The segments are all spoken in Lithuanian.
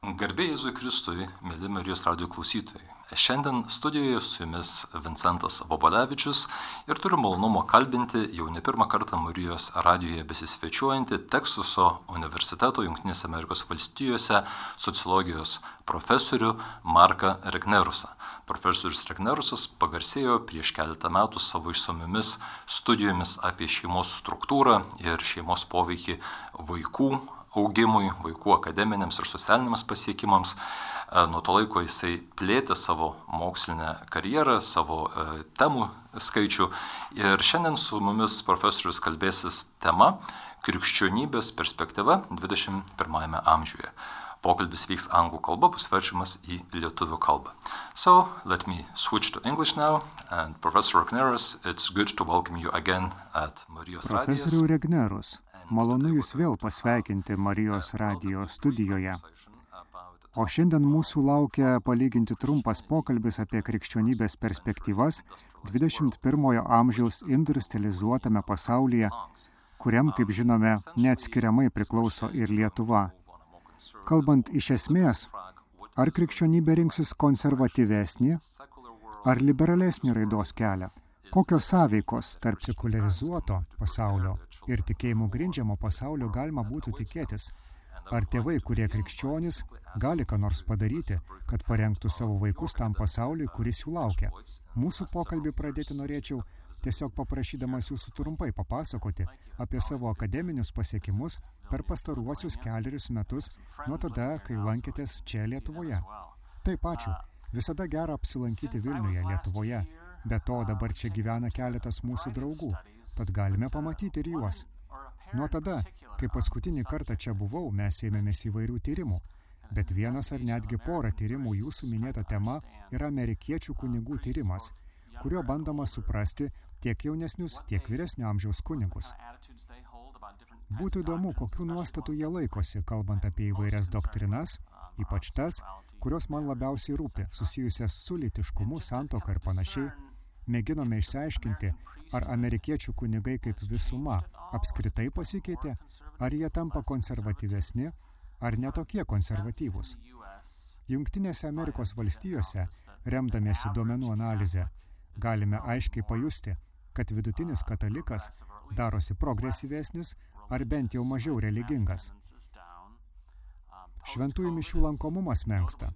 Garbė Jėzui Kristui, mėly Marijos radio klausytojai. Šiandien studijoje su jumis Vincentas Vobolevičius ir turiu malonumo kalbinti jau ne pirmą kartą Marijos radijoje besisvečiuojantį Teksaso universiteto Junktinėse Amerikos valstijose sociologijos profesorių Marką Regnerusą. Profesorius Regnerusas pagarsėjo prieš keletą metų savo išsamiomis studijomis apie šeimos struktūrą ir šeimos poveikį vaikų augimui, vaikų akademiniams ir socialiniams pasiekimams. E, nuo to laiko jisai plėtė savo mokslinę karjerą, savo e, temų skaičių. Ir šiandien su mumis profesorius kalbėsis tema Krikščionybės perspektyva 21 amžiuje. Pokalbis vyks anglų kalba, bus verčiamas į lietuvių kalbą. So, let me switch to English now. And Professor Regnerus, it's good to welcome you again at Marijos Radijas. Profesorių Regnerus, Malonu Jūs vėl pasveikinti Marijos radio studijoje. O šiandien mūsų laukia palyginti trumpas pokalbis apie krikščionybės perspektyvas 21-ojo amžiaus industrializuotame pasaulyje, kuriam, kaip žinome, neatskiriamai priklauso ir Lietuva. Kalbant iš esmės, ar krikščionybė rinksis konservatyvesnį ar liberalesnį raidos kelią? Kokios sąveikos tarp sekularizuoto pasaulio ir tikėjimu grindžiamo pasaulio galima būtų tikėtis. Ar tėvai, kurie krikščionys, gali ką nors padaryti, kad parengtų savo vaikus tam pasauliui, kuris jų laukia? Mūsų pokalbį pradėti norėčiau tiesiog paprašydamas jūsų trumpai papasakoti apie savo akademinius pasiekimus per pastaruosius keliarius metus nuo tada, kai lankėtės čia Lietuvoje. Taip, ačiū. Visada gera apsilankyti Vilniuje, Lietuvoje. Be to, dabar čia gyvena keletas mūsų draugų tad galime pamatyti ir juos. Nuo tada, kai paskutinį kartą čia buvau, mes ėmėmės įvairių tyrimų, bet vienas ar netgi porą tyrimų jūsų minėta tema yra amerikiečių kunigų tyrimas, kurio bandoma suprasti tiek jaunesnius, tiek vyresnio amžiaus kunigus. Būtų įdomu, kokiu nuostatų jie laikosi, kalbant apie įvairias doktrinas, ypač tas, kurios man labiausiai rūpi, susijusias su litiškumu, santoka ir panašiai, mėginome išsiaiškinti, Ar amerikiečių kunigai kaip visuma apskritai pasikeitė, ar jie tampa konservatyvesni, ar netokie konservatyvūs. Junktinėse Amerikos valstijose, remdamiesi duomenų analizę, galime aiškiai pajusti, kad vidutinis katalikas darosi progresyvesnis ar bent jau mažiau religingas. Šventųjų mišių lankomumas menksta.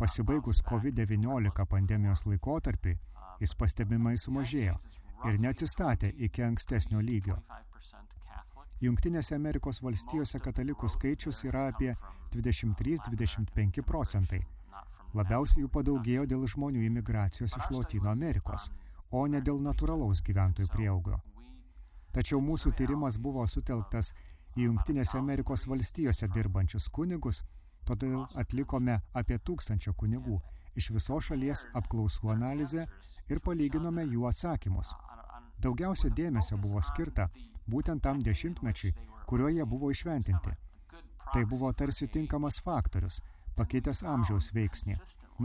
Pasibaigus COVID-19 pandemijos laikotarpį, jis pastebimai sumažėjo ir neatsistatė iki ankstesnio lygio. Junktinėse Amerikos valstijose katalikų skaičius yra apie 23-25 procentai. Labiausiai jų padaugėjo dėl žmonių imigracijos iš Lotino Amerikos, o ne dėl natūralaus gyventojų prieaugio. Tačiau mūsų tyrimas buvo sutelktas į Junktinėse Amerikos valstijose dirbančius kunigus, todėl atlikome apie tūkstančio kunigų iš viso šalies apklausų analizę ir palyginome jų atsakymus. Daugiausia dėmesio buvo skirta būtent tam dešimtmečiui, kuriuo jie buvo išventinti. Tai buvo tarsi tinkamas faktorius, pakeitęs amžiaus veiksnį.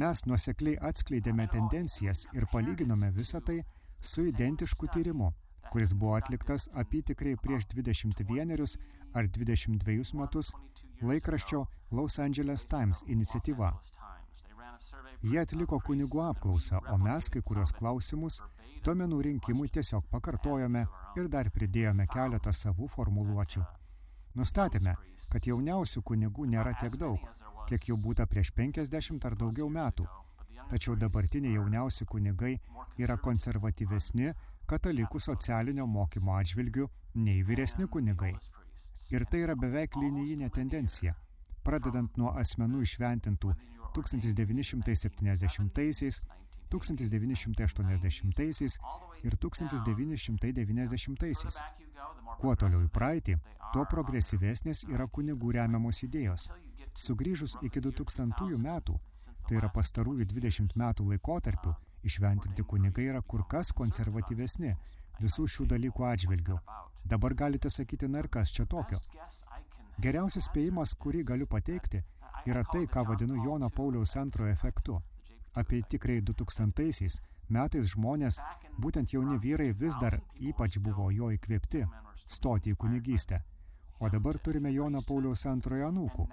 Mes nuosekliai atskleidėme tendencijas ir palyginome visą tai su identišku tyrimu, kuris buvo atliktas apytikrai prieš 21 ar 22 metus laikraščio Los Angeles Times iniciatyva. Jie atliko kunigų apklausą, o mes kai kurios klausimus Duomenų rinkimui tiesiog pakartojome ir dar pridėjome keletą savų formuluočių. Nustatėme, kad jauniausių kunigų nėra tiek daug, kiek jau būta prieš 50 ar daugiau metų. Tačiau dabartiniai jauniausi kunigai yra konservatyvesni katalikų socialinio mokymo atžvilgių nei vyresni kunigai. Ir tai yra beveik linijinė tendencija. Pradedant nuo asmenų išventintų 1970-aisiais 1980 ir 1990. Kuo toliau į praeitį, tuo progresyvesnės yra kunigų remiamos idėjos. Sugrįžus iki 2000 metų, tai yra pastarųjų 20 metų laikotarpių, išventinti kunigai yra kur kas konservatyvesni visų šių dalykų atžvilgių. Dabar galite sakyti, na ir kas čia tokio. Geriausias spėjimas, kurį galiu pateikti, yra tai, ką vadinu Jono Pauliaus antrojo efektu – Apie tikrai 2000 metais žmonės, būtent jauni vyrai, vis dar ypač buvo jo įkvėpti stoti į kunigystę. O dabar turime Jono Pauliaus antrojo anūkų.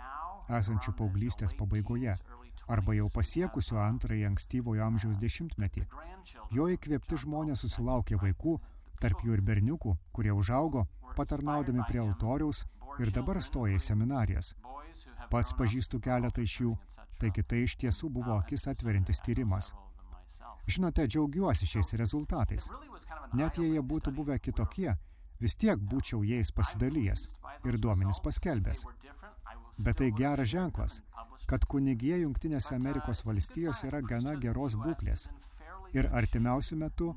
esančių paauglystės pabaigoje arba jau pasiekusių antrąjį ankstyvojo amžiaus dešimtmetį. Jo įkvėpti žmonės susilaukė vaikų, tarp jų ir berniukų, kurie užaugo, patarnaudami prie altoriaus ir dabar stoja į seminarijas. Pats pažįstu keletą iš jų, taigi tai iš tiesų buvo akis atverintis tyrimas. Žinote, džiaugiuosi šiais rezultatais. Net jei jie būtų buvę kitokie, vis tiek būčiau jais pasidalijęs ir duomenis paskelbęs. Bet tai geras ženklas, kad kunigija Junktinėse Amerikos valstijose yra gana geros būklės ir artimiausių metų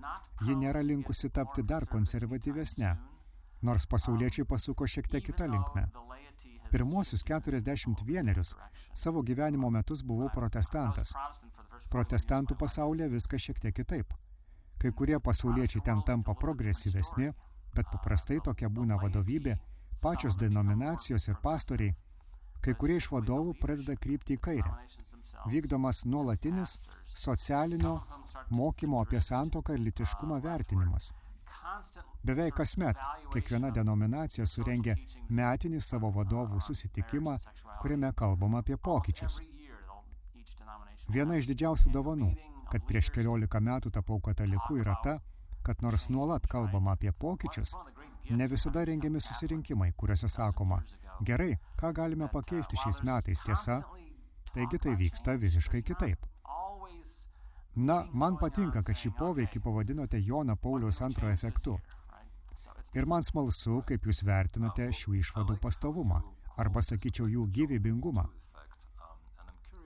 ji nėra linkusi tapti dar konservatyvesnė, nors pasauliečiai pasuko šiek tiek kitą linkmę. Pirmuosius 41 savo gyvenimo metus buvau protestantas. Protestantų pasaulyje viskas šiek tiek kitaip. Kai kurie pasauliečiai ten tampa progresyvesni, bet paprastai tokia būna vadovybė, pačios denominacijos ir pastoriai – Kai kurie iš vadovų pradeda krypti į kairę. Vykdomas nuolatinis socialinio mokymo apie santoką ir litiškumą vertinimas. Beveik kasmet kiekviena denominacija surengia metinį savo vadovų susitikimą, kuriame kalbama apie pokyčius. Viena iš didžiausių dovanų, kad prieš keliolika metų tapau kataliku, yra ta, kad nors nuolat kalbama apie pokyčius, ne visada rengiami susirinkimai, kuriuose sakoma, Gerai, ką galime pakeisti šiais metais, tiesa? Taigi tai vyksta visiškai kitaip. Na, man patinka, kad šį poveikį pavadinote Joną Pauliaus antrojo efektu. Ir man smalsu, kaip jūs vertinate šių išvadų pastovumą, arba sakyčiau jų gyvybingumą.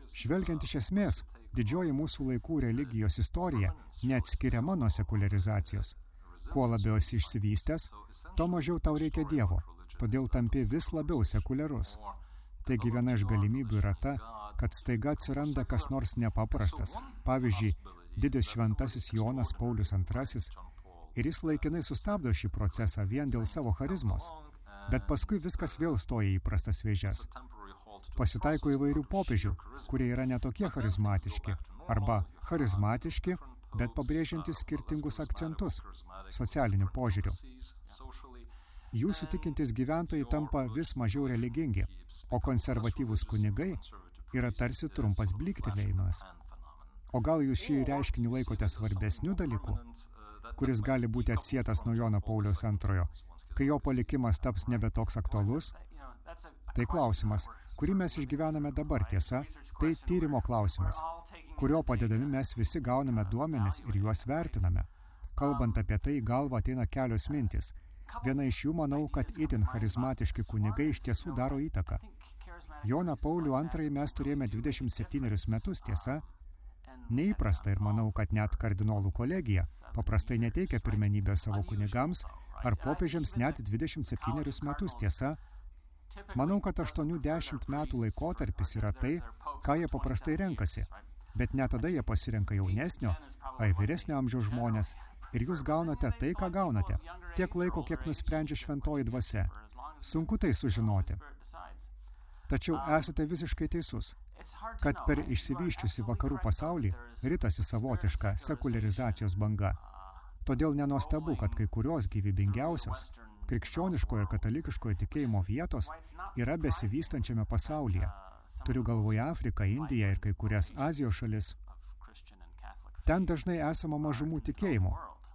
Žvelgiant iš esmės, didžioji mūsų laikų religijos istorija neatskiriama nuo sekularizacijos. Kuo labiau esi išsivystęs, to mažiau tau reikia Dievo, todėl tampi vis labiau sekuliarus. Taigi viena iš galimybių yra ta, kad staiga atsiranda kas nors nepaprastas. Pavyzdžiui, didis šventasis Jonas Paulius II ir jis laikinai sustabdo šį procesą vien dėl savo charizmos, bet paskui viskas vėl stoja į prastas vėžes. Pasitaiko įvairių popiežių, kurie yra netokie charizmatiški, arba charizmatiški, bet pabrėžiantys skirtingus akcentus socialiniu požiūriu. Jūsų tikintis gyventojai tampa vis mažiau religingi, o konservatyvūs kunigai yra tarsi trumpas bliktelėjimas. O gal jūs šį reiškinį laikote svarbesnių dalykų, kuris gali būti atsietas nuo Jono Pauliaus antrojo, kai jo palikimas taps nebe toks aktualus? Tai klausimas, kurį mes išgyvename dabar tiesa, tai tyrimo klausimas, kurio padedami mes visi gauname duomenis ir juos vertiname. Kalbant apie tai, galva ateina kelios mintis – Viena iš jų manau, kad itin charizmatiški kunigai iš tiesų daro įtaką. Joną Paulių II mes turėjome 27 metus, tiesa? Neįprasta ir manau, kad net kardinolų kolegija paprastai neteikia pirmenybę savo kunigams ar popiežiams net 27 metus, tiesa? Manau, kad 80 metų laikotarpis yra tai, ką jie paprastai renkasi, bet net tada jie pasirenka jaunesnio ar vyresnio amžiaus žmonės ir jūs gaunate tai, ką gaunate, tiek laiko, kiek nusprendžia šventoji dvasia. Sunku tai sužinoti. Tačiau esate visiškai teisus, kad per išsivyščiusi vakarų pasaulį ritasi savotiška sekularizacijos banga. Todėl nenostabu, kad kai kurios gyvybingiausios krikščioniškojo ir katalikiškojo tikėjimo vietos yra besivystančiame pasaulyje. Turiu galvoje Afriką, Indiją ir kai kurias Azijos šalis. Ten dažnai esama mažumų tikėjimo,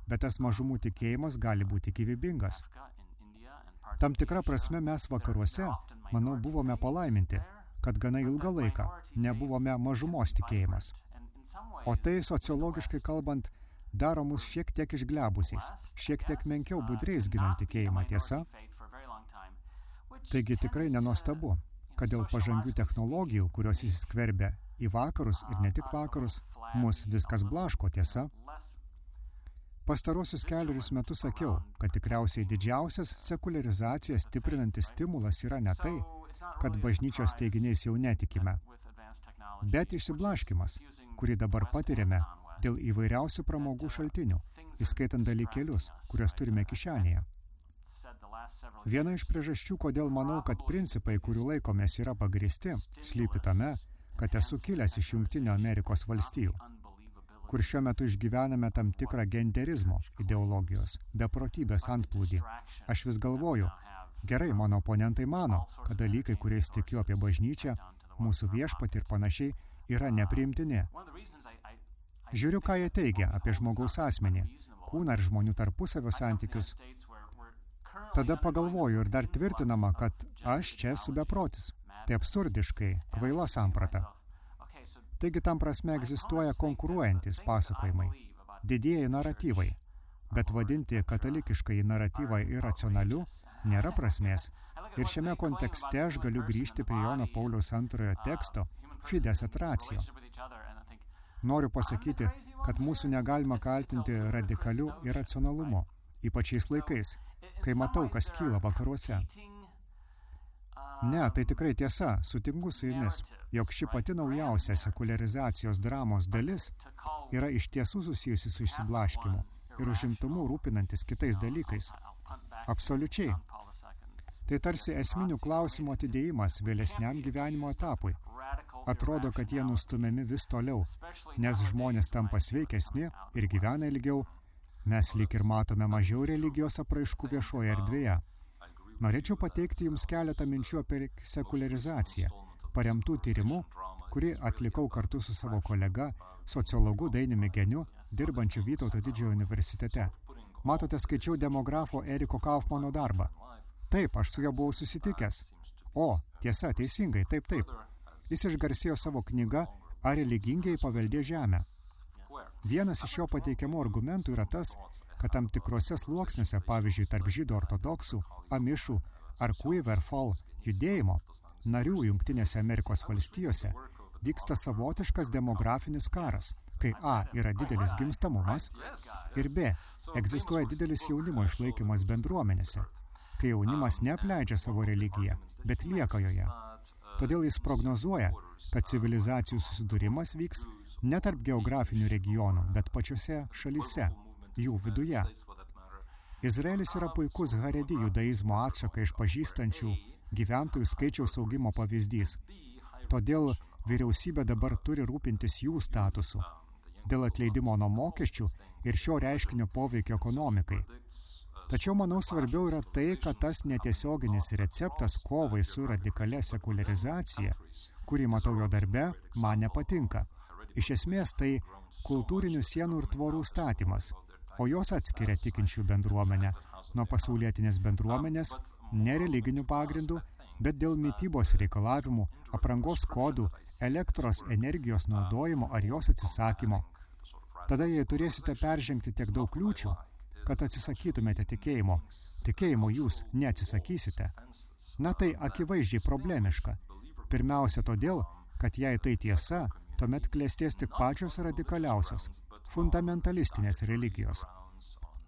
bet tas mažumų tikėjimas gali būti gyvybingas. Tam tikra prasme mes vakaruose, manau, buvome palaiminti, kad gana ilgą laiką nebuvome mažumos tikėjimas. O tai sociologiškai kalbant, daro mus šiek tiek išglebusiais, šiek tiek menkiau budriais ginant tikėjimą tiesa. Taigi tikrai nenostabu, kad dėl pažangių technologijų, kurios įsiskverbia į vakarus ir ne tik vakarus, mus viskas blaško tiesa. Pastarosius keliarius metus sakiau, kad tikriausiai didžiausias sekularizaciją stiprinantis stimulas yra ne tai, kad bažnyčios teiginiais jau netikime, bet išsiblaškimas, kurį dabar patiriame dėl įvairiausių pramogų šaltinių, įskaitant dalykėlius, kuriuos turime kišenėje. Viena iš priežasčių, kodėl manau, kad principai, kurių laikomės yra pagristi, slypi tame, kad esu kilęs iš Jungtinio Amerikos valstijų kur šiuo metu išgyvename tam tikrą genderizmo ideologijos, beprotybės antplūdį. Aš vis galvoju, gerai, mano oponentai mano, kad dalykai, kuriais tikiu apie bažnyčią, mūsų viešpatį ir panašiai, yra nepriimtini. Žiūriu, ką jie teigia apie žmogaus asmenį, kūną ir žmonių tarpusavio santykius. Tada pagalvoju ir dar tvirtinama, kad aš čia esu beprotis. Tai absurdiškai, kvaila samprata. Taigi tam prasme egzistuoja konkuruojantis pasakojimai, didieji naratyvai. Bet vadinti katalikiškai naratyvą irracionaliu nėra prasmės. Ir šiame kontekste aš galiu grįžti prie Jono Pauliaus antrojo teksto Fides et ratio. Noriu pasakyti, kad mūsų negalima kaltinti radikaliu irracionalumu, ypač šiais laikais, kai matau, kas kyla vakaruose. Ne, tai tikrai tiesa, sutinku su jumis, jog ši pati naujausia sekularizacijos dramos dalis yra iš tiesų susijusi su išsiblaškimu ir užimtumu rūpinantis kitais dalykais. Absoliučiai. Tai tarsi esminių klausimų atidėjimas vėlesniam gyvenimo etapui – atrodo, kad jie nustumiami vis toliau, nes žmonės tampa sveikesni ir gyvena ilgiau, mes lyg ir matome mažiau religijos apraiškų viešoje erdvėje. Norėčiau pateikti Jums keletą minčių apie sekularizaciją, paremtų tyrimų, kurį atlikau kartu su savo kolega, sociologu Dainiumi Geniu, dirbančiu Vytauto didžiojo universitete. Matote, skaičiau demografo Eriko Kaufmano darbą. Taip, aš su juo buvau susitikęs. O, tiesa, teisingai, taip, taip. Jis išgarsėjo savo knyga Ar religingiai paveldė žemę. Vienas iš jo pateikiamų argumentų yra tas, kad tam tikrose sluoksniuose, pavyzdžiui, tarp žydų ortodoksų, amišų ar Quiverfall judėjimo, narių Junktinėse Amerikos valstijose, vyksta savotiškas demografinis karas, kai A yra didelis gimstamumas ir B egzistuoja didelis jaunimo išlaikymas bendruomenėse, kai jaunimas neapleidžia savo religiją, bet lieka joje. Todėl jis prognozuoja, kad civilizacijų susidūrimas vyks ne tarp geografinių regionų, bet pačiose šalyse, jų viduje. Izraelis yra puikus haredi judaizmo atšaką iš pažįstančių gyventojų skaičiaus augimo pavyzdys. Todėl vyriausybė dabar turi rūpintis jų statusu dėl atleidimo nuo mokesčių ir šio reiškinio poveikio ekonomikai. Tačiau manau svarbiau yra tai, kad tas netiesioginis receptas kovai su radikalia sekularizacija, kurį matau jo darbe, man nepatinka. Iš esmės tai kultūrinių sienų ir tvorų statymas, o jos atskiria tikinčių bendruomenę nuo pasaulietinės bendruomenės ne religinių pagrindų, bet dėl mytybos reikalavimų, aprangos kodų, elektros energijos naudojimo ar jos atsisakymo. Tada, jei turėsite peržengti tiek daug kliūčių, kad atsisakytumėte tikėjimo. Tikėjimo jūs neatsisakysite. Na tai akivaizdžiai problemiška. Pirmiausia todėl, kad jei tai tiesa, tuomet klėsties tik pačios radikaliausios, fundamentalistinės religijos.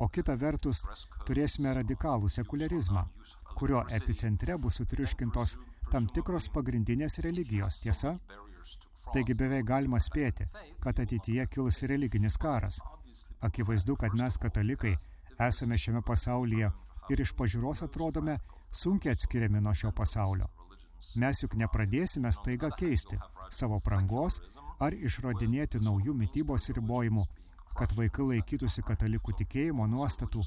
O kita vertus, turėsime radikalų sekularizmą, kurio epicentre bus sutriuškintos tam tikros pagrindinės religijos, tiesa? Taigi beveik galima spėti, kad ateityje kils religinis karas. Akivaizdu, kad mes katalikai esame šiame pasaulyje ir iš pažiūros atrodome sunkiai atskiriami nuo šio pasaulio. Mes juk nepradėsime staiga keisti savo prangos ar išradinėti naujų mytybos ribojimų, kad vaikai laikytųsi katalikų tikėjimo nuostatų.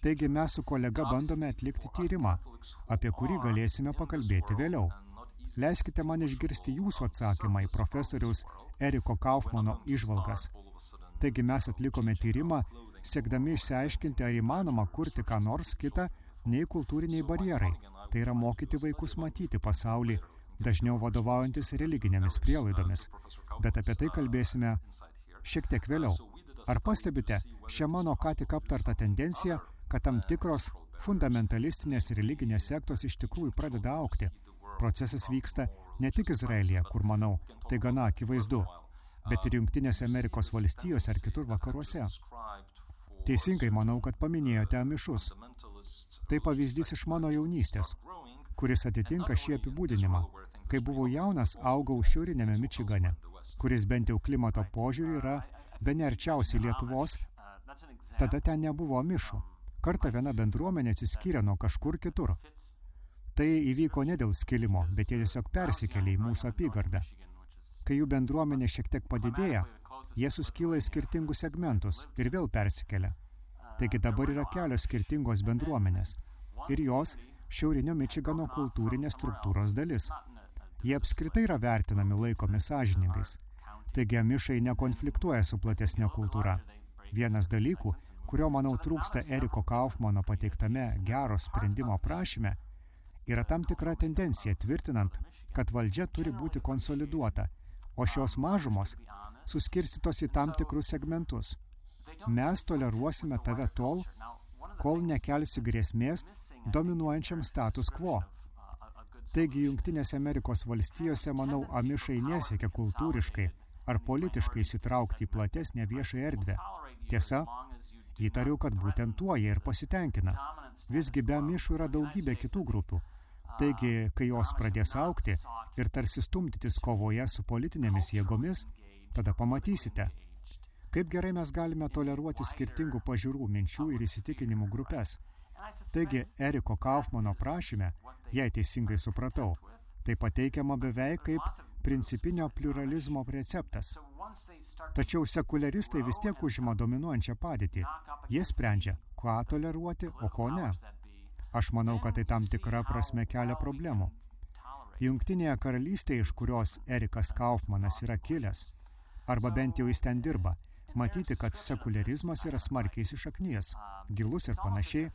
Taigi mes su kolega bandome atlikti tyrimą, apie kurį galėsime pakalbėti vėliau. Leiskite man išgirsti jūsų atsakymą į profesoriaus Eriko Kaufmano išvalgas. Taigi mes atlikome tyrimą siekdami išsiaiškinti, ar įmanoma kurti ką nors kitą nei kultūriniai barjerai, tai yra mokyti vaikus matyti pasaulį, dažniau vadovaujantis religinėmis prielaidomis. Bet apie tai kalbėsime šiek tiek vėliau. Ar pastebite šią mano ką tik aptartą tendenciją, kad tam tikros fundamentalistinės religinės sektos iš tikrųjų pradeda aukti? Procesas vyksta ne tik Izraelyje, kur manau, tai gana akivaizdu, bet ir Junktinėse Amerikos valstijose ar kitur vakaruose. Teisingai manau, kad paminėjote amišus. Tai pavyzdys iš mano jaunystės, kuris atitinka šį apibūdinimą. Kai buvau jaunas, augau šiaurinėme Mičigane, kuris bent jau klimato požiūrį yra be nerčiausiai Lietuvos, tada ten nebuvo mišų. Kartą viena bendruomenė atsiskyrė nuo kažkur kitur. Tai įvyko ne dėl skilimo, bet jie tiesiog persikėlė į mūsų apygardą. Kai jų bendruomenė šiek tiek padidėja, Jie suskyla į skirtingus segmentus ir vėl persikelia. Taigi dabar yra kelios skirtingos bendruomenės ir jos šiaurinio Mičigano kultūrinės struktūros dalis. Jie apskritai yra vertinami laikomi sąžiningais. Taigi amišai nekonfliktuoja su platesnė kultūra. Vienas dalykų, kurio, manau, trūksta Eriko Kaufmano pateiktame gero sprendimo prašyme, yra tam tikra tendencija tvirtinant, kad valdžia turi būti konsoliduota, o šios mažumos suskirstytos į tam tikrus segmentus. Mes toleruosime tave tol, kol nekelsi grėsmės dominuojančiam status quo. Taigi Junktinėse Amerikos valstijose, manau, amišai nesiekia kultūriškai ar politiškai įsitraukti į platesnę viešą erdvę. Tiesa, įtariu, kad būtent tuo jie ir pasitenkina. Visgi be amišų yra daugybė kitų grupių. Taigi, kai jos pradės aukti ir tarsi stumdytis kovoje su politinėmis jėgomis, tada pamatysite, kaip gerai mes galime toleruoti skirtingų pažiūrų, minčių ir įsitikinimų grupės. Taigi, Eriko Kaufmano prašyme, jei teisingai supratau, tai pateikiama beveik kaip principinio pluralizmo receptas. Tačiau sekuliaristai vis tiek užima dominuojančią padėtį. Jie sprendžia, ką toleruoti, o ko ne. Aš manau, kad tai tam tikra prasme kelia problemų. Jungtinėje karalystėje, iš kurios Erikas Kaufmanas yra kilęs, arba bent jau jis ten dirba, matyti, kad sekularizmas yra smarkiai įsišaknyjas, gilus ir panašiai.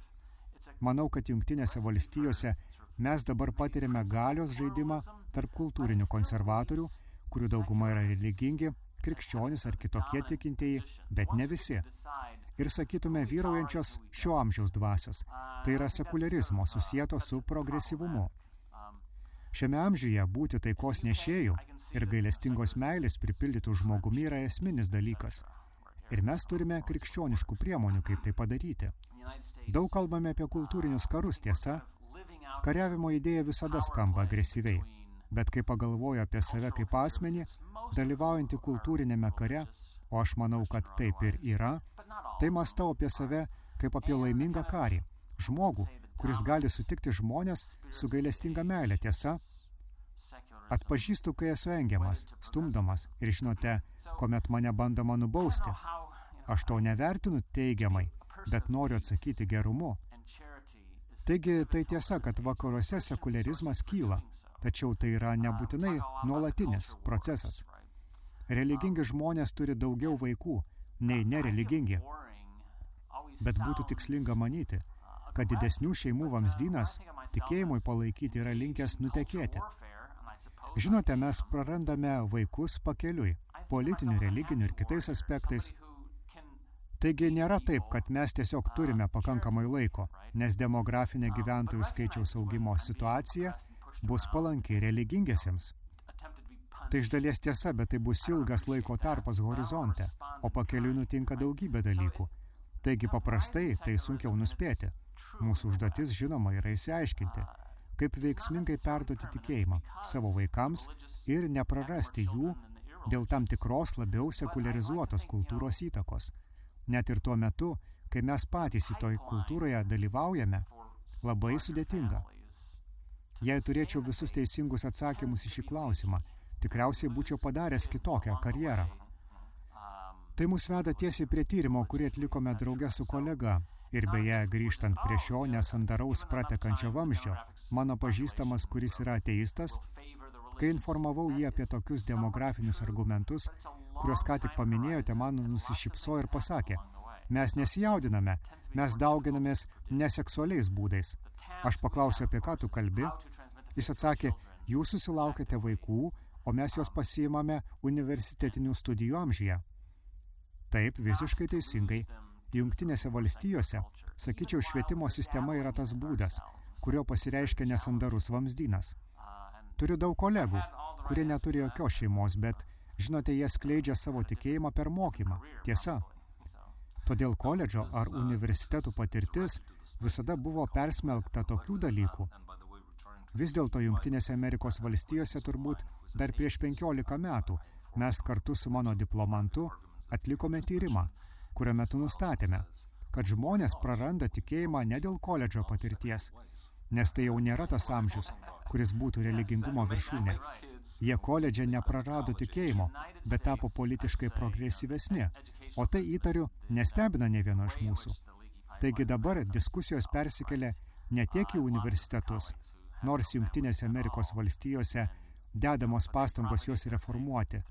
Manau, kad jungtinėse valstijose mes dabar patiriame galios žaidimą tarp kultūrinių konservatorių, kurių dauguma yra religingi, krikščionis ar kitokie tikintieji, bet ne visi. Ir sakytume vyraujančios šio amžiaus dvasios, tai yra sekularizmo susijęto su progresyvumu. Šiame amžiuje būti taikos nešėjų ir gailestingos meilės pripildytų žmogumi yra esminis dalykas. Ir mes turime krikščioniškų priemonių, kaip tai padaryti. Daug kalbame apie kultūrinius karus, tiesa. Kariavimo idėja visada skamba agresyviai bet kai pagalvoju apie save kaip asmenį, dalyvaujantį kultūrinėme kare, o aš manau, kad taip ir yra, tai mastau apie save kaip apie laimingą karį, žmogų, kuris gali sutikti žmonės su gailestinga meilė tiesa. Atpažįstu, kai esu engiamas, stumdomas ir žinote, kuomet mane bandoma nubausti. Aš to nevertinu teigiamai, bet noriu atsakyti gerumu. Taigi tai tiesa, kad vakaruose sekularizmas kyla, Tačiau tai yra nebūtinai nuolatinis procesas. Religingi žmonės turi daugiau vaikų nei nereligingi. Bet būtų tikslinga manyti, kad didesnių šeimų vamzdynas tikėjimui palaikyti yra linkęs nutekėti. Žinote, mes prarandame vaikus pakeliui, politinių, religinių ir kitais aspektais. Taigi nėra taip, kad mes tiesiog turime pakankamai laiko, nes demografinė gyventojų skaičiaus augimo situacija bus palankiai religingiesiems. Tai iš dalies tiesa, bet tai bus ilgas laiko tarpas horizonte, o pakeliui nutinka daugybė dalykų. Taigi paprastai tai sunkiau nuspėti. Mūsų užduotis, žinoma, yra įsiaiškinti, kaip veiksmingai perduoti tikėjimą savo vaikams ir neprarasti jų dėl tam tikros labiau sekularizuotos kultūros įtakos. Net ir tuo metu, kai mes patys į toj kultūroje dalyvaujame, labai sudėtinga. Jei turėčiau visus teisingus atsakymus į šį klausimą, tikriausiai būčiau padaręs kitokią karjerą. Tai mus veda tiesiai prie tyrimo, kurį atlikome draugę su kolega. Ir beje, grįžtant prie šio nesandaraus pratekančio vamzdžio, mano pažįstamas, kuris yra ateistas, kai informavau jį apie tokius demografinius argumentus, kuriuos ką tik paminėjote, man nusišypso ir pasakė, mes nesijaudiname, mes dauginamės neseksualiais būdais. Aš paklausiau, apie ką tu kalbi. Jis atsakė, jūs susilaukėte vaikų, o mes juos pasiimame universitetinių studijų amžyje. Taip, visiškai teisingai. Jungtinėse valstijose, sakyčiau, švietimo sistema yra tas būdas, kurio pasireiškia nesandarus vamzdynas. Turiu daug kolegų, kurie neturi jokios šeimos, bet, žinote, jie skleidžia savo tikėjimą per mokymą. Tiesa. Todėl koledžo ar universitetų patirtis visada buvo persmelkta tokių dalykų. Vis dėlto Junktinėse Amerikos valstijose turbūt dar prieš 15 metų mes kartu su mano diplomantu atlikome tyrimą, kurio metu nustatėme, kad žmonės praranda tikėjimą ne dėl koledžo patirties, nes tai jau nėra tas amžius, kuris būtų religingumo viršūnė. Jie koledže neprarado tikėjimo, bet tapo politiškai progresyvesni, o tai įtariu nestebina ne vieno iš mūsų. Taigi dabar diskusijos persikelia ne tiek į universitetus, nors Junktinėse Amerikos valstijose dedamos pastangos juos reformuoti,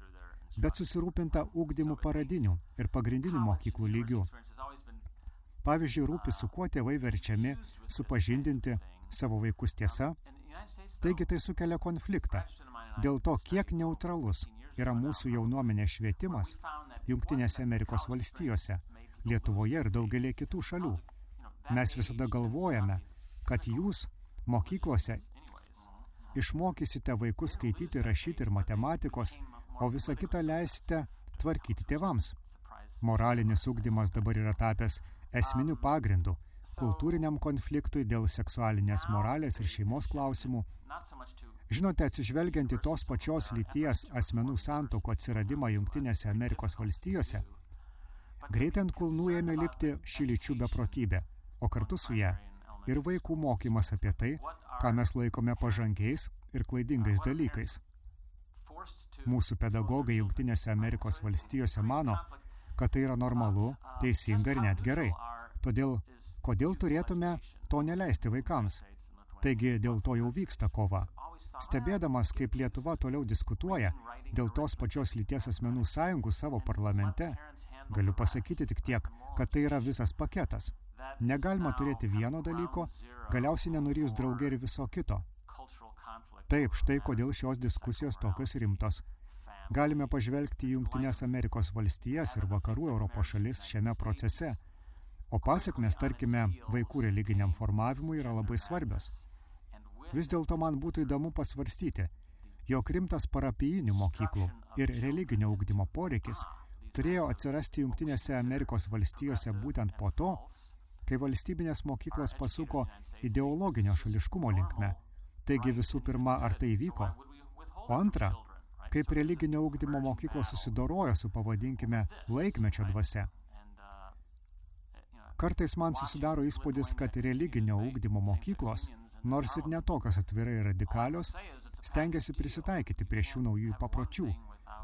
bet susirūpinta ūkdymų paradinių ir pagrindinių mokyklų lygių. Pavyzdžiui, rūpi su kuo tėvai verčiami supažindinti savo vaikus tiesa, taigi tai sukelia konfliktą. Dėl to, kiek neutralus yra mūsų jaunuomenės švietimas Junktinėse Amerikos valstijose, Lietuvoje ir daugelį kitų šalių. Mes visada galvojame, kad jūs mokyklose išmokysite vaikus skaityti, rašyti ir matematikos, o visą kitą leisite tvarkyti tėvams. Moralinis ugdymas dabar yra tapęs esminiu pagrindu kultūriniam konfliktui dėl seksualinės moralės ir šeimos klausimų. Žinote, atsižvelgiant į tos pačios lyties asmenų santokų atsiradimą Junktinėse Amerikos valstijose, greitai ant kulnų ėmė lipti ši lyčių beprotybė, o kartu su ją ir vaikų mokymas apie tai, ką mes laikome pažangiais ir klaidingais dalykais. Mūsų pedagogai Junktinėse Amerikos valstijose mano, kad tai yra normalu, teisinga ir net gerai. Todėl, kodėl turėtume to neleisti vaikams? Taigi dėl to jau vyksta kova. Stebėdamas, kaip Lietuva toliau diskutuoja dėl tos pačios lyties asmenų sąjungų savo parlamente, galiu pasakyti tik tiek, kad tai yra visas paketas. Negalima turėti vieno dalyko, galiausiai nenurijus draugė ir viso kito. Taip, štai kodėl šios diskusijos tokios rimtos. Galime pažvelgti į Junktinės Amerikos valstijas ir vakarų Europos šalis šiame procese, o pasiekmes, tarkime, vaikų religiniam formavimui yra labai svarbios. Vis dėlto man būtų įdomu pasvarstyti, jog rimtas parapijinių mokyklų ir religinio ugdymo poreikis turėjo atsirasti Junktinėse Amerikos valstijose būtent po to, kai valstybinės mokyklos pasuko ideologinio šališkumo linkme. Taigi visų pirma, ar tai vyko? O antra, kaip religinio ugdymo mokyklos susidorojo su, pavadinkime, laikmečio dvasia. Kartais man susidaro įspūdis, kad religinio ugdymo mokyklos, nors ir netokios atvirai radikalios, stengiasi prisitaikyti prie šių naujų papročių,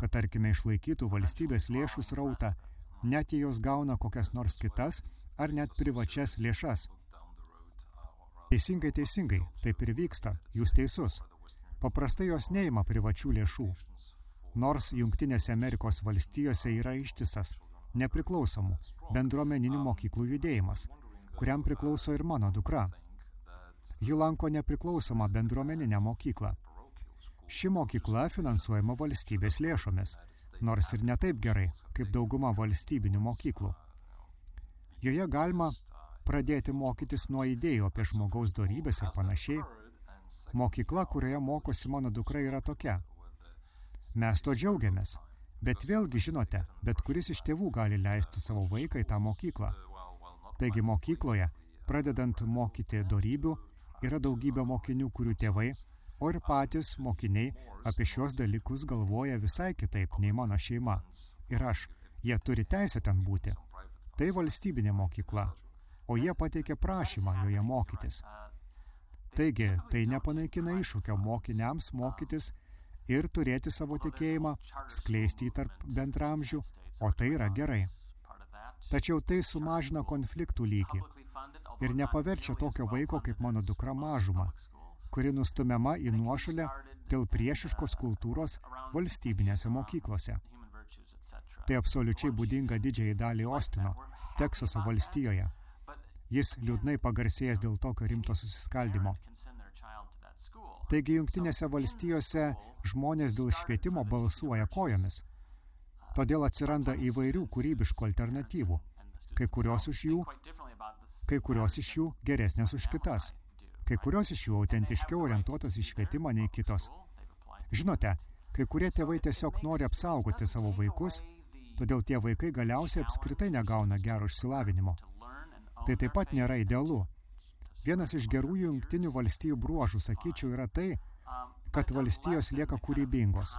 kad tarkime išlaikytų valstybės lėšų srautą net jei jos gauna kokias nors kitas ar net privačias lėšas. Teisingai, teisingai, taip ir vyksta, jūs teisus. Paprastai jos neima privačių lėšų. Nors Junktinėse Amerikos valstijose yra ištisas, nepriklausomų, bendruomeninių mokyklų judėjimas, kuriam priklauso ir mano dukra. Ji lanko nepriklausomą bendruomeninę mokyklą. Ši mokykla finansuojama valstybės lėšomis, nors ir netaip gerai, kaip dauguma valstybinių mokyklų. Joje galima pradėti mokytis nuo idėjų apie žmogaus dorybės ir panašiai. Mokykla, kurioje mokosi mano dukra, yra tokia. Mes to džiaugiamės, bet vėlgi žinote, bet kuris iš tėvų gali leisti savo vaiką į tą mokyklą. Taigi mokykloje, pradedant mokyti dorybių, yra daugybė mokinių, kurių tėvai o ir patys mokiniai apie šios dalykus galvoja visai kitaip nei mano šeima. Ir aš, jie turi teisę ten būti. Tai valstybinė mokykla, o jie pateikė prašymą joje mokytis. Taigi, tai nepanaikina iššūkio mokiniams mokytis ir turėti savo tikėjimą, skleisti jį tarp bendramžių, o tai yra gerai. Tačiau tai sumažina konfliktų lygį ir nepaverčia tokio vaiko kaip mano dukra mažumą, kuri nustumiama į nuošalę dėl priešiškos kultūros valstybinėse mokyklose. Tai absoliučiai būdinga didžiai daliai Ostino, Teksaso valstijoje. Jis liūdnai pagarsėjęs dėl tokio rimto susiskaldimo. Taigi jungtinėse valstijose žmonės dėl švietimo balsuoja kojomis. Todėl atsiranda įvairių kūrybiškų alternatyvų. Kai kurios iš jų, kai kurios iš jų geresnės už kitas. Kai kurios iš jų autentiškiau orientuotos į švietimą nei kitos. Žinote, kai kurie tėvai tiesiog nori apsaugoti savo vaikus, todėl tie vaikai galiausiai apskritai negauna gero išsilavinimo. Tai taip pat nėra idealu. Vienas iš gerųjų jungtinių valstijų bruožų, sakyčiau, yra tai, kad valstijos lieka kūrybingos.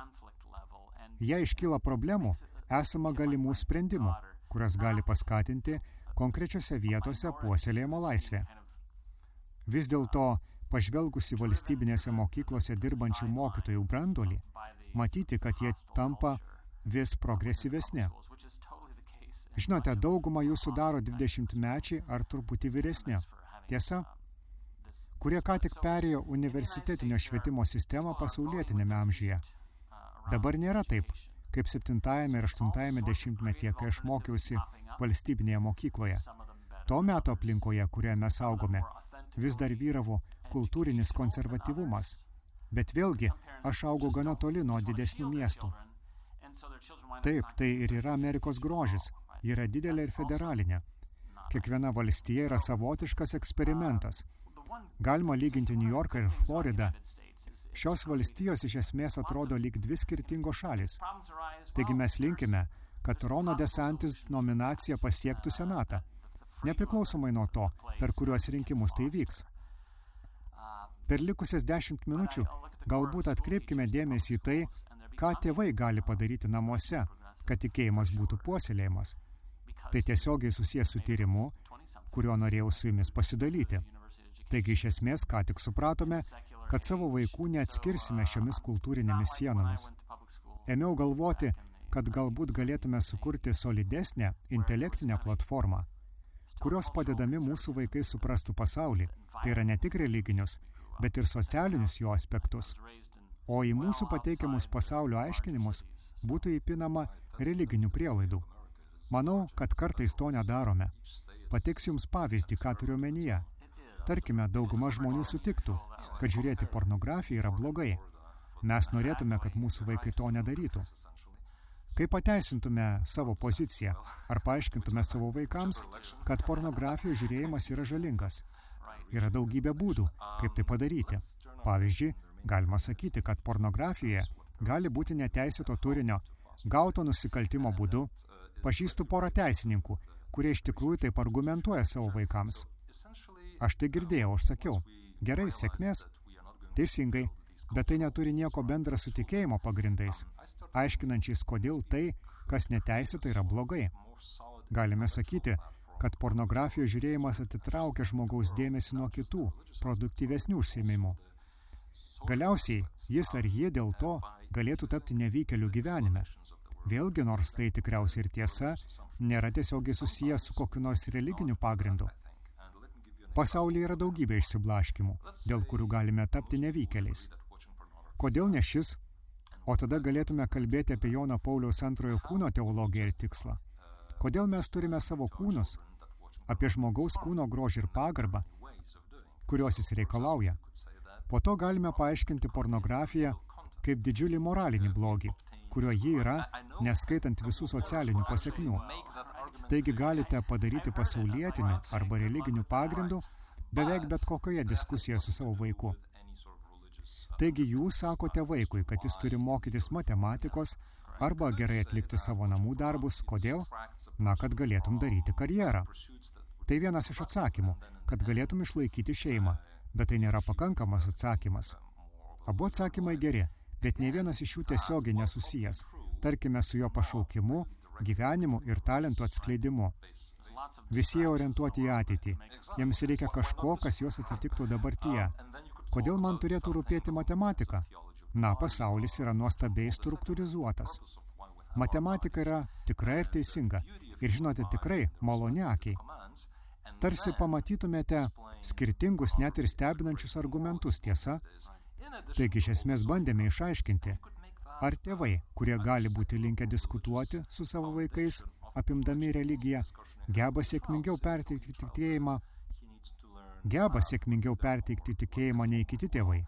Jei iškyla problemų, esama galimų sprendimų, kurias gali paskatinti konkrečiose vietose puoselėjimo laisvė. Vis dėlto, pažvelgus į valstybinėse mokyklose dirbančių mokytojų brandolį, matyti, kad jie tampa vis progresyvesni. Žinote, daugumą jų sudaro 20 mečiai ar truputį vyresni. Tiesa, kurie ką tik perėjo universitetinio švietimo sistemą pasaulietinėme amžiuje. Dabar nėra taip, kaip 7 ir 8 dešimtmetyje, kai aš mokiausi valstybinėje mokykloje. To meto aplinkoje, kurioje mes augome, vis dar vyravo kultūrinis konservatyvumas. Bet vėlgi, aš augau gana toli nuo didesnių miestų. Taip, tai ir yra Amerikos grožis. Ji yra didelė ir federalinė. Kiekviena valstija yra savotiškas eksperimentas. Galima lyginti New Yorką ir Floridą. Šios valstijos iš esmės atrodo lyg dvi skirtingos šalis. Taigi mes linkime, kad Rono Desantis nominacija pasiektų Senatą, nepriklausomai nuo to, per kuriuos rinkimus tai vyks. Per likusias dešimt minučių galbūt atkreipkime dėmesį į tai, ką tėvai gali padaryti namuose, kad tikėjimas būtų puoselėjimas. Tai tiesiogiai susijęs su tyrimu, kurio norėjau su jumis pasidalyti. Taigi iš esmės, ką tik supratome, kad savo vaikų neatskirsime šiomis kultūrinėmis sienomis. Ėmiau galvoti, kad galbūt galėtume sukurti solidesnę intelektinę platformą, kurios padedami mūsų vaikai suprastų pasaulį, tai yra ne tik religinius, bet ir socialinius jo aspektus. O į mūsų pateikiamus pasaulio aiškinimus būtų įpinama religinių prielaidų. Manau, kad kartais to nedarome. Pateiksiu jums pavyzdį, ką turiu omenyje. Tarkime, dauguma žmonių sutiktų, kad žiūrėti pornografiją yra blogai. Mes norėtume, kad mūsų vaikai to nedarytų. Kaip pateisintume savo poziciją, ar paaiškintume savo vaikams, kad pornografijos žiūrėjimas yra žalingas? Yra daugybė būdų, kaip tai padaryti. Pavyzdžiui, galima sakyti, kad pornografijoje gali būti neteisėto turinio, gauto nusikaltimo būdu. Pažįstu porą teisininkų, kurie iš tikrųjų taip argumentuoja savo vaikams. Aš tai girdėjau, aš sakiau, gerai, sėkmės, teisingai, bet tai neturi nieko bendra su tikėjimo pagrindais, aiškinančiais, kodėl tai, kas neteisėta, yra blogai. Galime sakyti, kad pornografijos žiūrėjimas atitraukia žmogaus dėmesį nuo kitų, produktyvesnių užsiemimų. Galiausiai jis ar jie dėl to galėtų tapti nevykeliu gyvenime. Vėlgi, nors tai tikriausiai ir tiesa, nėra tiesiogiai susijęs su kokiu nors religiniu pagrindu. Pasaulyje yra daugybė išsiblaškimų, dėl kurių galime tapti nevykeliais. Kodėl ne šis? O tada galėtume kalbėti apie Jono Pauliaus antrojo kūno teologiją ir tikslą. Kodėl mes turime savo kūnus, apie žmogaus kūno grožį ir pagarbą, kurios jis reikalauja. Po to galime paaiškinti pornografiją kaip didžiulį moralinį blogį, kurio ji yra, neskaitant visų socialinių pasiekmių. Taigi galite padaryti pasaulietiniu arba religiniu pagrindu beveik bet kokioje diskusijoje su savo vaiku. Taigi jūs sakote vaikui, kad jis turi mokytis matematikos arba gerai atlikti savo namų darbus. Kodėl? Na, kad galėtum daryti karjerą. Tai vienas iš atsakymų, kad galėtum išlaikyti šeimą, bet tai nėra pakankamas atsakymas. Abu atsakymai geri, bet ne vienas iš jų tiesiogiai nesusijęs, tarkime su jo pašaukimu, gyvenimu ir talentų atskleidimu. Visi jie orientuoti į ateitį. Jiems reikia kažko, kas juos atitiktų dabartyje. Kodėl man turėtų rūpėti matematika? Na, pasaulis yra nuostabiai struktūrizuotas. Matematika yra tikra ir teisinga. Ir žinote, tikrai maloni akiai tarsi pamatytumėte skirtingus net ir stebinančius argumentus, tiesa? Taigi iš esmės bandėme išaiškinti, ar tėvai, kurie gali būti linkę diskutuoti su savo vaikais, apimdami religiją, geba sėkmingiau perteikti tikėjimą, geba sėkmingiau perteikti tikėjimą nei kiti tėvai.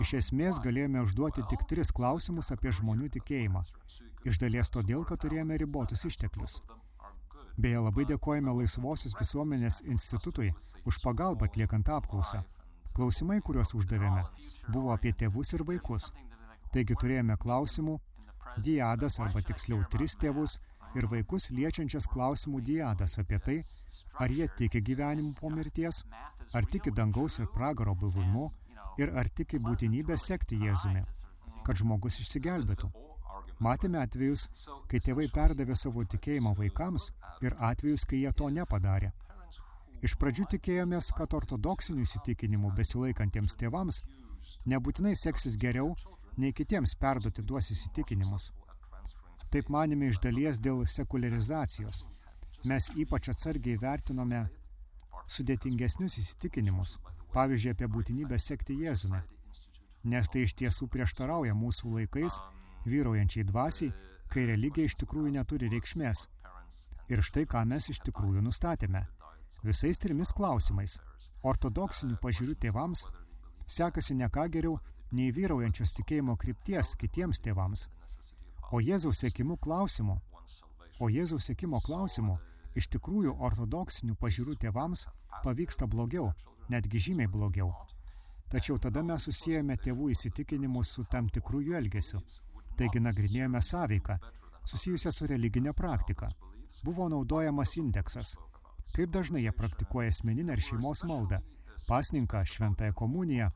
Iš esmės galėjome užduoti tik tris klausimus apie žmonių tikėjimą. Iš dalies todėl, kad turėjome ribotus išteklius. Beje, labai dėkojame Laisvosios visuomenės institutui už pagalbą atliekant apklausą. Klausimai, kuriuos uždavėme, buvo apie tėvus ir vaikus. Taigi turėjome klausimų, diadas arba tiksliau tris tėvus ir vaikus liečiančias klausimų diadas apie tai, ar jie tiki gyvenimu po mirties, ar tiki dangaus ir pragaro buvimu ir ar tiki būtinybę sekti Jėzumi, kad žmogus išsigelbėtų. Matėme atvejus, kai tėvai perdavė savo tikėjimą vaikams ir atvejus, kai jie to nepadarė. Iš pradžių tikėjomės, kad ortodoksinių įsitikinimų besilaikantiems tėvams nebūtinai seksis geriau, nei kitiems perduoti duos įsitikinimus. Taip manėme iš dalies dėl sekularizacijos. Mes ypač atsargiai vertinome sudėtingesnius įsitikinimus. Pavyzdžiui, apie būtinybę sekti Jėzumi. Nes tai iš tiesų prieštarauja mūsų laikais vyraujančiai dvasiai, kai religija iš tikrųjų neturi reikšmės. Ir štai ką mes iš tikrųjų nustatėme. Visais trimis klausimais. Ortodoksinių pažiūrių tėvams sekasi ne ką geriau nei vyraujančios tikėjimo krypties kitiems tėvams. O Jėzaus sėkimų klausimų, o Jėzaus sėkimo klausimų iš tikrųjų ortodoksinių pažiūrų tėvams pavyksta blogiau, netgi žymiai blogiau. Tačiau tada mes susijęme tėvų įsitikinimus su tam tikrų jų elgesiu. Taigi nagrinėjome sąveiką, susijusią su religinė praktika. Buvo naudojamas indeksas. Kaip dažnai jie praktikuoja asmeninę ir šeimos maldą, pasninką, šventąją komuniją,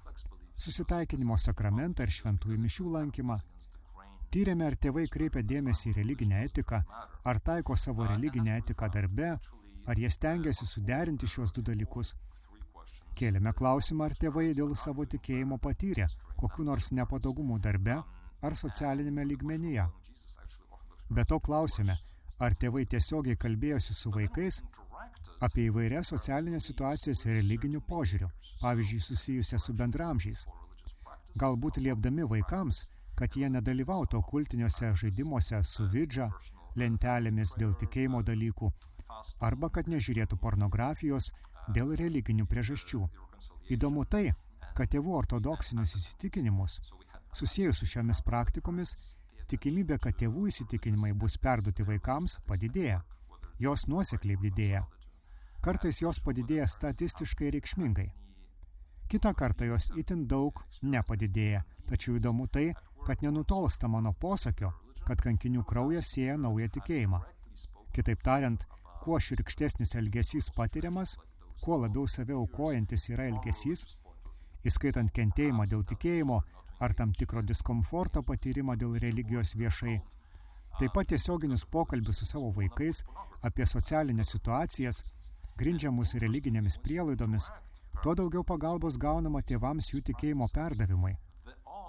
susitaikinimo sakramentą ir šventųjų mišių lankymą. Tyrėme, ar tėvai kreipia dėmesį į religinę etiką, ar taiko savo religinę etiką darbe, ar jie stengiasi suderinti šios du dalykus. Kėlėme klausimą, ar tėvai dėl savo tikėjimo patyrė kokiu nors nepatogumu darbe ar socialinėme lygmenyje. Be to klausėme, ar tėvai tiesiogiai kalbėjosi su vaikais apie įvairias socialinės situacijas religinių požiūrių, pavyzdžiui, susijusią su bendramžiais. Galbūt liepdami vaikams, kad jie nedalyvautų okultiniuose žaidimuose su vidža, lentelėmis dėl tikėjimo dalykų, arba kad nežiūrėtų pornografijos dėl religinių priežasčių. Įdomu tai, kad tėvų ortodoksinius įsitikinimus, susijęs su šiomis praktikomis, tikimybė, kad tėvų įsitikinimai bus perduoti vaikams, padidėja. Jos nuosekliai didėja. Kartais jos padidėja statistiškai reikšmingai. Kita kartą jos itin daug nepadidėja, tačiau įdomu tai, kad nenutolsta mano posakio, kad kankinių kraujas sieja naują tikėjimą. Kitaip tariant, kuo širkštesnis elgesys patiriamas, kuo labiau save aukojantis yra elgesys, įskaitant kentėjimą dėl tikėjimo ar tam tikro diskomforto patyrimą dėl religijos viešai, taip pat tiesioginius pokalbius su savo vaikais apie socialinės situacijas, grindžiamus religinėmis prielaidomis, tuo daugiau pagalbos gaunama tėvams jų tikėjimo perdavimui.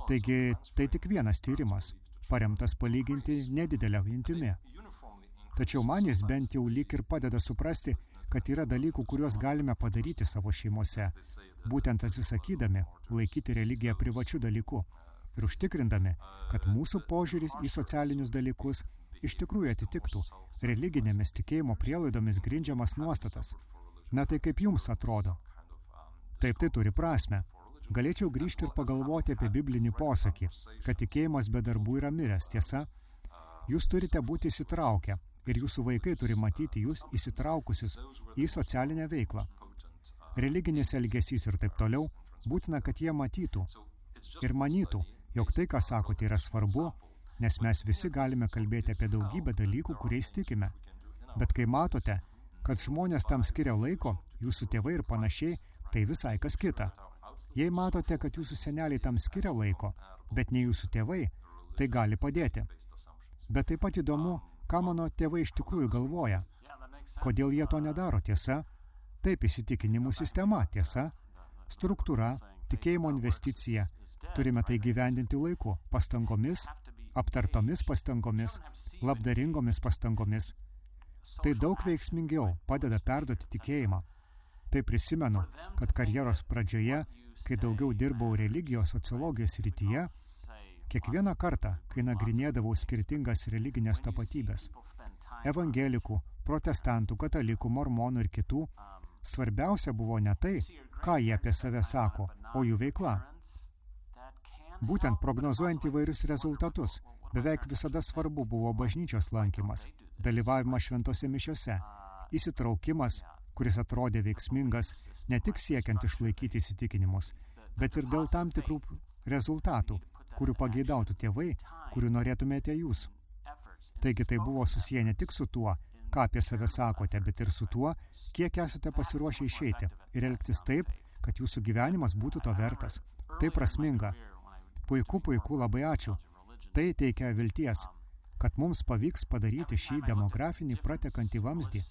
Taigi tai tik vienas tyrimas, paremtas palyginti nedidelę intimi. Tačiau man jis bent jau lyg ir padeda suprasti, kad yra dalykų, kuriuos galime padaryti savo šeimose, būtent atsisakydami laikyti religiją privačių dalykų ir užtikrindami, kad mūsų požiūris į socialinius dalykus iš tikrųjų atitiktų religinėmis tikėjimo prielaidomis grindžiamas nuostatas. Na tai kaip jums atrodo? Taip tai turi prasme. Galėčiau grįžti ir pagalvoti apie biblinį posakį, kad tikėjimas be darbų yra miręs, tiesa? Jūs turite būti įsitraukę ir jūsų vaikai turi matyti jūs įsitraukusius į socialinę veiklą. Religinis elgesys ir taip toliau, būtina, kad jie matytų ir manytų, jog tai, ką sakote, yra svarbu nes mes visi galime kalbėti apie daugybę dalykų, kuriais tikime. Bet kai matote, kad žmonės tam skiria laiko, jūsų tėvai ir panašiai, tai visai kas kita. Jei matote, kad jūsų seneliai tam skiria laiko, bet ne jūsų tėvai, tai gali padėti. Bet taip pat įdomu, ką mano tėvai iš tikrųjų galvoja. Kodėl jie to nedaro, tiesa? Taip įsitikinimų sistema, tiesa? Struktūra, tikėjimo investicija. Turime tai gyvendinti laiku, pastangomis aptartomis pastangomis, labdaringomis pastangomis. Tai daug veiksmingiau padeda perduoti tikėjimą. Tai prisimenu, kad karjeros pradžioje, kai daugiau dirbau religijos sociologijos rytyje, kiekvieną kartą, kai nagrinėdavau skirtingas religinės tapatybės – evangelikų, protestantų, katalikų, mormonų ir kitų, svarbiausia buvo ne tai, ką jie apie save sako, o jų veikla. Būtent prognozuojant įvairius rezultatus, beveik visada svarbu buvo bažnyčios lankymas, dalyvavimas šventose mišiose, įsitraukimas, kuris atrodė veiksmingas ne tik siekiant išlaikyti įsitikinimus, bet ir dėl tam tikrų rezultatų, kurių pageidautų tėvai, kurių norėtumėte jūs. Taigi tai buvo susiję ne tik su tuo, ką apie save sakote, bet ir su tuo, kiek esate pasiruošę išeiti ir elgtis taip, kad jūsų gyvenimas būtų to vertas. Tai prasminga, Puiku, puiku, labai ačiū. Tai teikia vilties, kad mums pavyks padaryti šį demografinį pratekantį vamzdį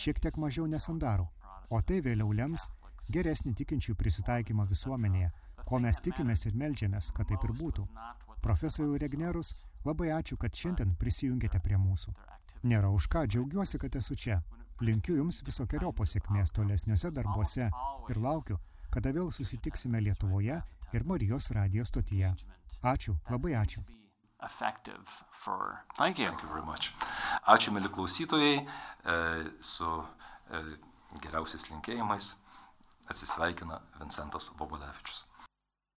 šiek tiek mažiau nesandarų, o tai vėliau lems geresnį tikinčių prisitaikymą visuomenėje, ko mes tikimės ir melžiamės, kad taip ir būtų. Profesorių Regnerus, labai ačiū, kad šiandien prisijungėte prie mūsų. Nėra už ką, džiaugiuosi, kad esu čia. Linkiu Jums visokiojo pasiekmės tolesniuose darbuose ir laukiu, kada vėl susitiksime Lietuvoje ir Marijos radijos stotyje. Ačiū, labai ačiū. For... Thank you. Thank you very much. Ačiū, mėly klausytojai, e, su e, geriausiais linkėjimais atsisveikina Vincentas Vobolevičius.